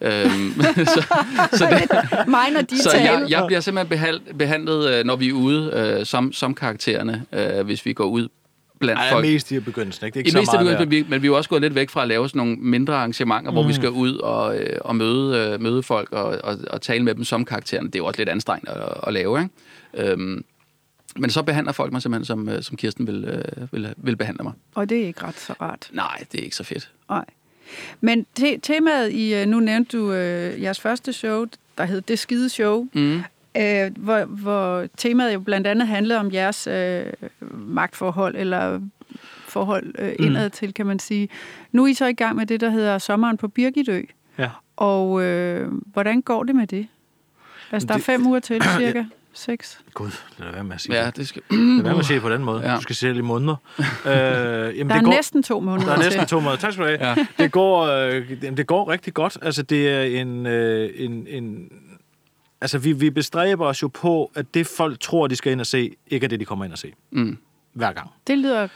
Øhm, så, så, det, Mig, når de så jeg, jeg bliver simpelthen behal- behandlet, øh, når vi er ude øh, som, som karaktererne, øh, hvis vi går ud blandt Ej, folk. mest i begyndelsen, ikke? Det er I ikke så mest meget der. men vi, men vi er jo også gået lidt væk fra at lave sådan nogle mindre arrangementer, mm. hvor vi skal ud og, øh, og møde, øh, møde folk og, og, og tale med dem som karaktererne. Det er jo også lidt anstrengende at, at lave, ikke? Øhm, men så behandler folk mig simpelthen, som, øh, som Kirsten vil, øh, vil, vil behandle mig. Og det er ikke ret så rart. Nej, det er ikke så fedt. Nej. Men te- temaet i, nu nævnte du øh, jeres første show, der hed Det Skide Show, Mm. Øh, hvor, hvor temaet jo blandt andet handlede om jeres øh, magtforhold, eller forhold øh, indad til, kan man sige. Nu er I så i gang med det, der hedder Sommeren på Birgitø. Ja. Og øh, hvordan går det med det? Altså, der er Det- fem uger til, cirka. Seks. Gud, lad være med at sige Ja, det. skal... Lad være med at sige det på den måde. Ja. Du skal sige det i måneder. øh, jamen, Der er det går, næsten to måneder Der er næsten to måneder. Tak skal du have. Ja. Det, går, øh, det går rigtig godt. Altså, det er en... Øh, en, en altså, vi, vi bestræber os jo på, at det folk tror, de skal ind og se, ikke er det, de kommer ind og se. Mm. Hver gang. Det lyder,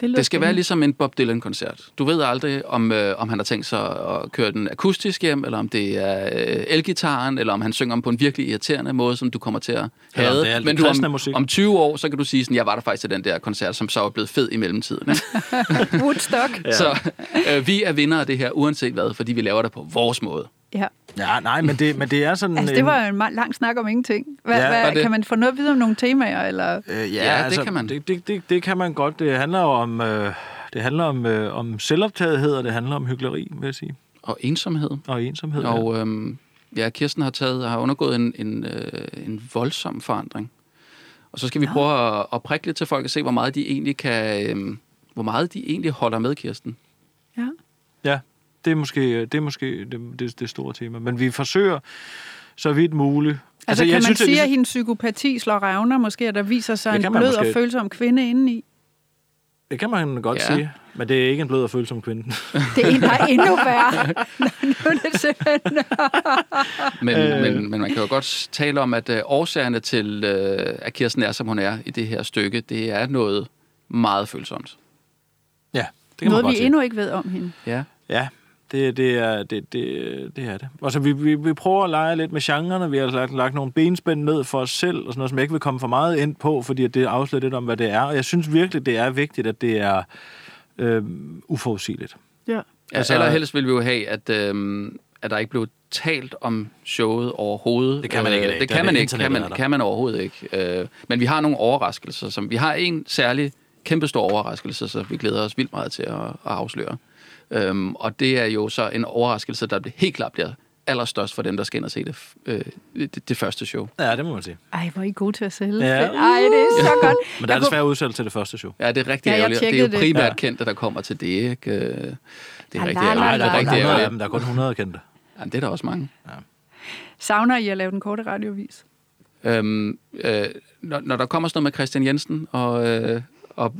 det lyder Det skal være spændende. ligesom en Bob Dylan-koncert. Du ved aldrig, om, øh, om han har tænkt sig at køre den akustisk hjem, eller om det er øh, elgitaren, eller om han synger om på en virkelig irriterende måde, som du kommer til at have. alt Men du, om, musik. om 20 år, så kan du sige sådan, jeg var der faktisk til den der koncert, som så er blevet fed i mellemtiden. Woodstock. ja. Så øh, vi er vinder af det her, uanset hvad, fordi vi laver det på vores måde. Ja. Ja, nej, men det, men det er sådan... Altså, det var jo en lang snak om ingenting. Hvad, Ja, ja, hvad, det? kan man få noget videre om nogle temaer? Eller? Øh, ja, Ja, det altså, kan man. Det, det, det, det kan man godt. Det handler jo om, øh, det handler om, øh, om selvoptagethed, og det handler om hyggeleri, vil jeg sige. Og ensomhed. Og ensomhed. ja. Og øhm, ja, Kirsten har, taget, har undergået en, en, øh, en voldsom forandring. Og så skal vi prøve at, at prikke lidt til folk og se, hvor meget de egentlig kan... Øhm, hvor meget de egentlig holder med Kirsten. Ja. Ja, det er måske det, er måske det, det, det store tema. Men vi forsøger så vidt muligt. Altså, kan jeg man synes, sige, det, at hendes psykopati slår revner, måske, at der viser sig en blød måske. og følsom kvinde indeni? Det kan man godt Ja. sige. Men det er ikke en blød og følsom kvinde. Det er er endnu værre. Nu er det simpelthen... Men, øh. men, men man kan jo godt tale om, at øh, årsagerne til, øh, at Kirsten er, som hun er i det her stykke, det er noget meget følsomt. ja, det kan Noget, man godt vi sige. endnu ikke ved om hende. Ja. Ja, det, det, er, det, det, det er det. Altså, vi, vi, vi prøver at lege lidt med genrerne. Vi har lagt, lagt nogle benspænd ned for os selv, og sådan noget, som jeg ikke vil komme for meget ind på, fordi at det afslører lidt om, hvad det er. Og jeg synes virkelig, det er vigtigt, at det er øh, uforudsigeligt. Ja. Altså, Altså- allerhelst vil vi jo have, at, øh, at der ikke blev talt om showet overhovedet. Det kan man ikke. Øh, Det Der kan man det ikke, kan man, kan man overhovedet ikke. Øh, Men vi har nogle overraskelser. Som, vi har en særlig kæmpestor overraskelse, som vi glæder os vildt meget til at, at afsløre. Øhm, og det er jo så en overraskelse, der bliver, helt klart bliver allerstørst for dem, der skal ind og se det, øh, det, det første show. Ja, det må man sige. Ej, hvor er I gode til at sælge. Ja. Ej, det er så godt. Men der er desværre udsalg til det første show. Ja, det er rigtig Ja, jeg ærgerligt. Det er jo det. primært Ja. kendte, der kommer til det, ikke? Øh, Det er Ah, rigtig ærgerligt. Nej, Det der er kun rigtig 100 af ærgerligt. dem. Der er kun 100 kendte. Ja, det er der også mange. Savner I at lave den korte radiovis? Øhm, øh, når, når der kommer sådan noget med Christian Jensen og, øh, og,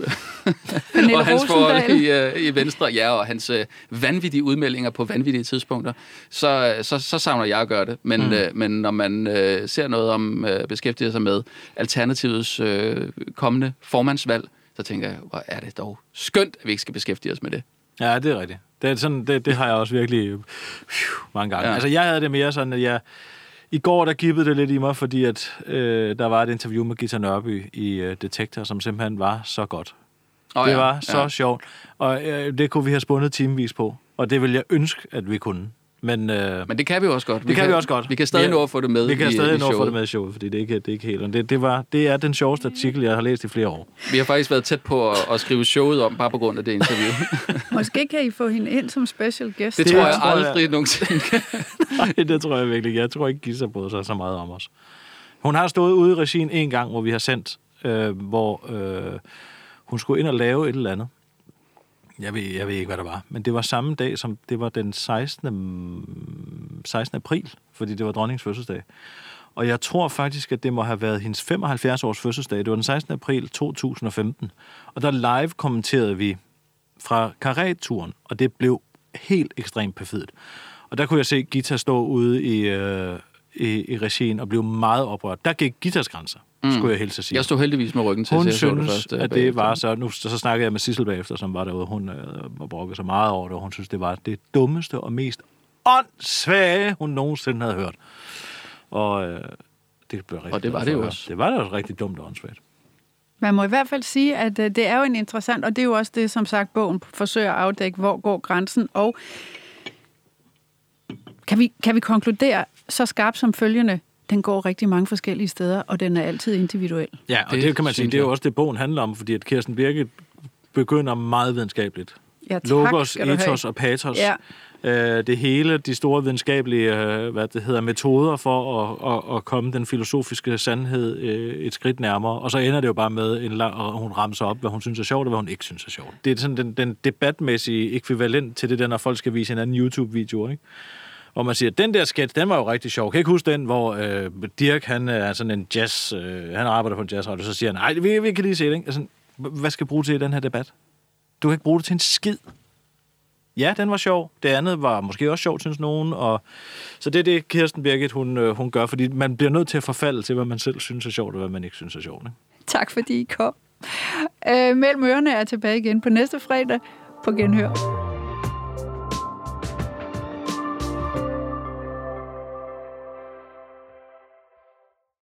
og hans forhold i, øh, i Venstre, ja, og hans øh, vanvittige udmeldinger på vanvittige tidspunkter, så, så, så savner jeg at gøre det. Men, mm. øh, men når man øh, ser noget om, øh, beskæftiger sig med Alternativets øh, kommende formandsvalg, så tænker jeg, hvor er det dog skønt, at vi ikke skal beskæftige os med det. Ja, det er rigtigt. Det, er sådan, det, det har jeg også virkelig øh, mange gange. Ja. Altså, jeg havde det mere sådan, at jeg... I går, der gibbede det lidt i mig, fordi at, øh, der var et interview med Gita Nørby i øh, Detektor, som simpelthen var så godt. Oh, det var så ja. sjovt. Og øh, det kunne vi have spundet timevis på. Og det vil jeg ønske, at vi kunne. Men, øh, Men det kan vi også godt. det kan vi også godt. Vi kan stadig Vi- nå at få det med vi kan i, stadig i nå at få showet. det med i showet, fordi det er ikke, det er ikke helt... Det, det, var, det er den sjoveste artikel, jeg har læst i flere år. Vi har faktisk været tæt på at, at skrive showet om, bare på grund af det interview. Måske kan I få hende ind som special guest. Det, Det tror jeg tror jeg- aldrig nogensinde. Nej, det tror jeg virkelig ikke. Jeg tror ikke, Gisa bryder sig så meget om os. Hun har stået ude i regien en gang, hvor vi har sendt, øh, hvor øh, hun skulle ind og lave et eller andet. Jeg ved, jeg ved ikke, hvad det var. Men det var samme dag, som det var den 16. 16. april, fordi det var dronningens fødselsdag. Og jeg tror faktisk, at det må have været hendes 75-års fødselsdag. Det var den 16. april 2015. Og der live kommenterede vi fra karetturen, og det blev helt ekstremt perfidt. Og der kunne jeg se Gita stå ude i, øh, i, i regien og blive meget oprørt. Der gik Gitas grænser, mm. skulle jeg helst sige. Jeg stod heldigvis med ryggen til, Hun så jeg så synes, først, at det var så... Nu så snakkede jeg med Sissel bagefter, som var derude. Hun øh, var brokket så meget over det, og hun synes, det var det dummeste og mest åndssvage, hun nogensinde havde hørt. Og øh, det blev rigtig Og det var det jo også. Det var da også rigtig dumt og åndssvagt. Man må i hvert fald sige, at øh, det er jo en interessant, og det er jo også det, som sagt, bogen forsøger at afdække, hvor går grænsen, og kan vi, kan vi konkludere så skarpt som følgende, den går rigtig mange forskellige steder, og den er altid individuel. Ja, og Det det, kan man sige, det er jo også det, bogen handler om, fordi at Kirsten Birke begynder meget videnskabeligt. Ja, tak Logos, ethos og pathos. Ja. Øh, det hele, de store videnskabelige øh, hvad det hedder, metoder for at, at, at komme den filosofiske sandhed øh, et skridt nærmere. Og så ender det jo bare med, en lang, og hun ramser op, hvad hun synes er sjovt, og hvad hun ikke synes er sjovt. Det er sådan den, den debatmæssige ekvivalent til det der, når folk skal vise en anden YouTube-video, ikke? Hvor man siger, den der sketch, den var jo rigtig sjov. Kan I ikke huske den, hvor øh, Dirk, han er sådan en jazz, øh, han arbejder på en jazzradio, så siger han, nej, vi, vi kan lige se det, ikke? Altså, hvad skal jeg bruge til i den her debat? Du kan ikke bruge det til en skid. Ja, den var sjov. Det andet var måske også sjovt, synes nogen. Og... Så det er det, Kirsten Birgit, hun, øh, hun gør, fordi man bliver nødt til at forfalde til, hvad man selv synes er sjovt, og hvad man ikke synes er sjovt. Ikke? Tak fordi I kom. Øh, Mellem Ørerne er tilbage igen på næste fredag på Genhør.